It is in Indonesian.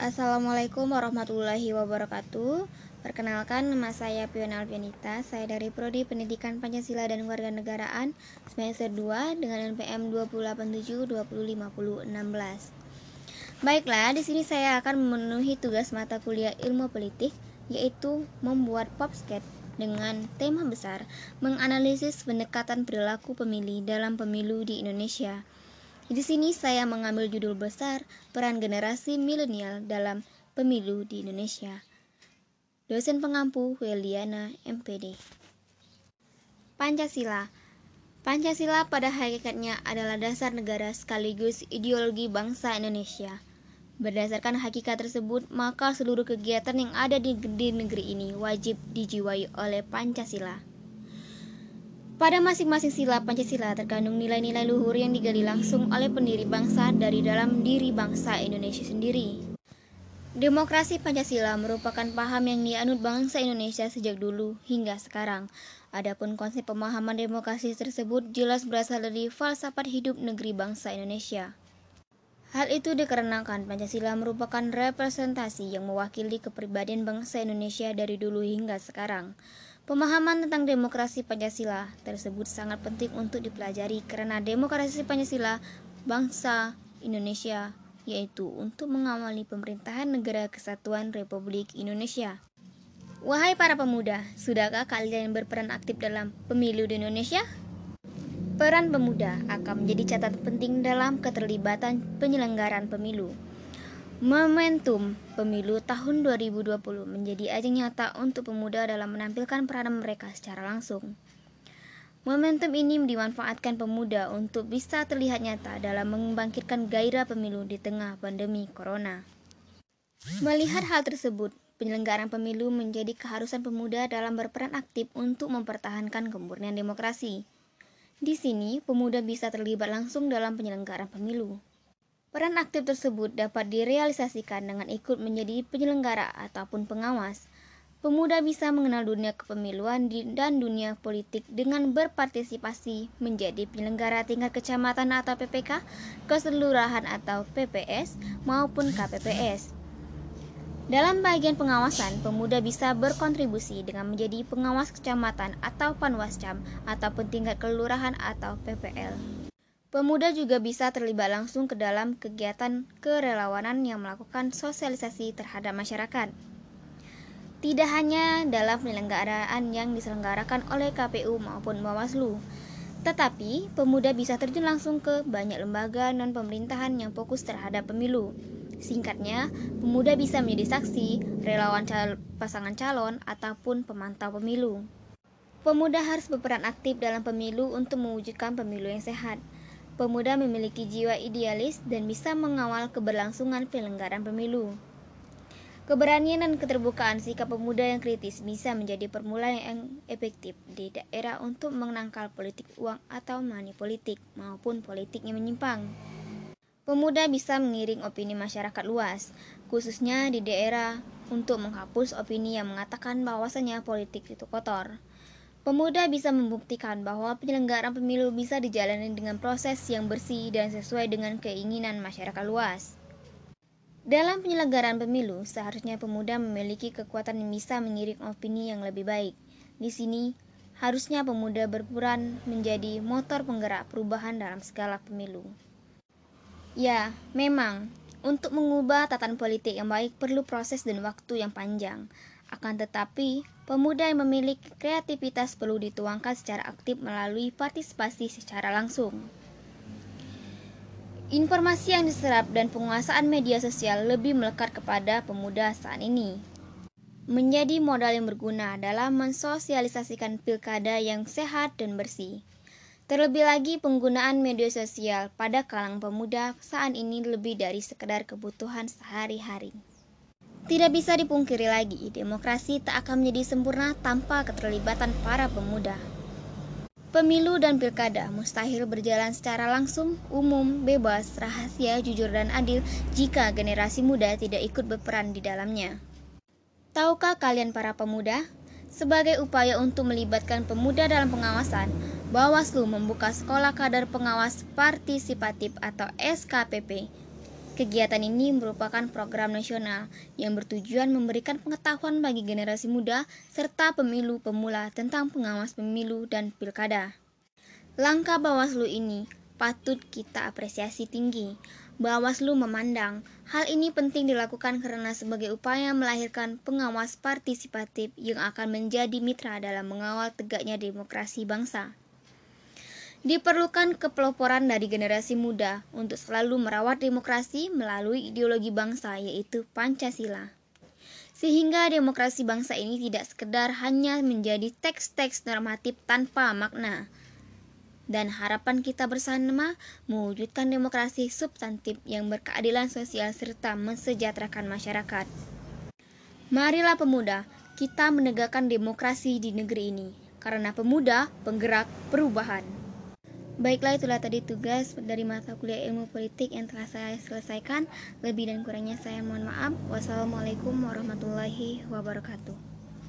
Assalamualaikum warahmatullahi wabarakatuh. Perkenalkan nama saya Pion Alpianita. Saya dari Prodi Pendidikan Pancasila dan Warganegaraan semester 2 dengan NPM 287205016. Baiklah, di sini saya akan memenuhi tugas mata kuliah Ilmu Politik yaitu membuat popsket dengan tema besar menganalisis pendekatan perilaku pemilih dalam pemilu di Indonesia. Di sini saya mengambil judul besar peran generasi milenial dalam pemilu di Indonesia. Dosen pengampu Weliana MPD. Pancasila Pancasila pada hakikatnya adalah dasar negara sekaligus ideologi bangsa Indonesia. Berdasarkan hakikat tersebut, maka seluruh kegiatan yang ada di, di negeri ini wajib dijiwai oleh Pancasila. Pada masing-masing sila Pancasila terkandung nilai-nilai luhur yang digali langsung oleh pendiri bangsa dari dalam diri bangsa Indonesia sendiri. Demokrasi Pancasila merupakan paham yang dianut bangsa Indonesia sejak dulu hingga sekarang. Adapun konsep pemahaman demokrasi tersebut jelas berasal dari falsafat hidup negeri bangsa Indonesia. Hal itu dikarenakan Pancasila merupakan representasi yang mewakili kepribadian bangsa Indonesia dari dulu hingga sekarang. Pemahaman tentang demokrasi Pancasila tersebut sangat penting untuk dipelajari karena demokrasi Pancasila bangsa Indonesia yaitu untuk mengawali pemerintahan negara kesatuan Republik Indonesia. Wahai para pemuda, sudahkah kalian berperan aktif dalam pemilu di Indonesia? Peran pemuda akan menjadi catatan penting dalam keterlibatan penyelenggaraan pemilu. Momentum pemilu tahun 2020 menjadi ajang nyata untuk pemuda dalam menampilkan peranan mereka secara langsung. Momentum ini dimanfaatkan pemuda untuk bisa terlihat nyata dalam membangkitkan gairah pemilu di tengah pandemi corona. Melihat hal tersebut, penyelenggaraan pemilu menjadi keharusan pemuda dalam berperan aktif untuk mempertahankan kemurnian demokrasi. Di sini, pemuda bisa terlibat langsung dalam penyelenggaraan pemilu. Peran aktif tersebut dapat direalisasikan dengan ikut menjadi penyelenggara ataupun pengawas. Pemuda bisa mengenal dunia kepemiluan dan dunia politik dengan berpartisipasi menjadi penyelenggara tingkat kecamatan atau PPK, keseluruhan atau PPS, maupun KPPS. Dalam bagian pengawasan, pemuda bisa berkontribusi dengan menjadi pengawas kecamatan atau panwascam ataupun tingkat kelurahan atau PPL. Pemuda juga bisa terlibat langsung ke dalam kegiatan kerelawanan yang melakukan sosialisasi terhadap masyarakat. Tidak hanya dalam penyelenggaraan yang diselenggarakan oleh KPU maupun Bawaslu, tetapi pemuda bisa terjun langsung ke banyak lembaga non pemerintahan yang fokus terhadap pemilu. Singkatnya, pemuda bisa menjadi saksi, relawan cal pasangan calon, ataupun pemantau pemilu. Pemuda harus berperan aktif dalam pemilu untuk mewujudkan pemilu yang sehat. Pemuda memiliki jiwa idealis dan bisa mengawal keberlangsungan penyelenggaraan pemilu. Keberanian dan keterbukaan sikap pemuda yang kritis bisa menjadi permulaan yang efektif di daerah untuk menangkal politik uang atau money politik maupun politik yang menyimpang. Pemuda bisa mengiring opini masyarakat luas, khususnya di daerah untuk menghapus opini yang mengatakan bahwasanya politik itu kotor. Pemuda bisa membuktikan bahwa penyelenggaraan pemilu bisa dijalani dengan proses yang bersih dan sesuai dengan keinginan masyarakat luas. Dalam penyelenggaraan pemilu, seharusnya pemuda memiliki kekuatan yang bisa mengiring opini yang lebih baik. Di sini, harusnya pemuda berperan menjadi motor penggerak perubahan dalam segala pemilu. Ya, memang, untuk mengubah tatanan politik yang baik perlu proses dan waktu yang panjang. Akan tetapi, pemuda yang memiliki kreativitas perlu dituangkan secara aktif melalui partisipasi secara langsung. Informasi yang diserap dan penguasaan media sosial lebih melekat kepada pemuda saat ini. Menjadi modal yang berguna dalam mensosialisasikan pilkada yang sehat dan bersih. Terlebih lagi penggunaan media sosial pada kalangan pemuda saat ini lebih dari sekedar kebutuhan sehari-hari. Tidak bisa dipungkiri lagi, demokrasi tak akan menjadi sempurna tanpa keterlibatan para pemuda. Pemilu dan pilkada mustahil berjalan secara langsung, umum, bebas, rahasia, jujur, dan adil jika generasi muda tidak ikut berperan di dalamnya. Tahukah kalian para pemuda? Sebagai upaya untuk melibatkan pemuda dalam pengawasan, Bawaslu membuka Sekolah Kader Pengawas Partisipatif atau SKPP Kegiatan ini merupakan program nasional yang bertujuan memberikan pengetahuan bagi generasi muda serta pemilu pemula tentang pengawas pemilu dan pilkada. Langkah Bawaslu ini patut kita apresiasi tinggi. Bawaslu memandang hal ini penting dilakukan karena sebagai upaya melahirkan pengawas partisipatif yang akan menjadi mitra dalam mengawal tegaknya demokrasi bangsa. Diperlukan kepeloporan dari generasi muda untuk selalu merawat demokrasi melalui ideologi bangsa yaitu Pancasila. Sehingga demokrasi bangsa ini tidak sekedar hanya menjadi teks-teks normatif tanpa makna. Dan harapan kita bersama mewujudkan demokrasi substantif yang berkeadilan sosial serta mensejahterakan masyarakat. Marilah pemuda, kita menegakkan demokrasi di negeri ini, karena pemuda penggerak perubahan. Baiklah itulah tadi tugas dari mata kuliah ilmu politik yang telah saya selesaikan. Lebih dan kurangnya saya mohon maaf. Wassalamualaikum warahmatullahi wabarakatuh.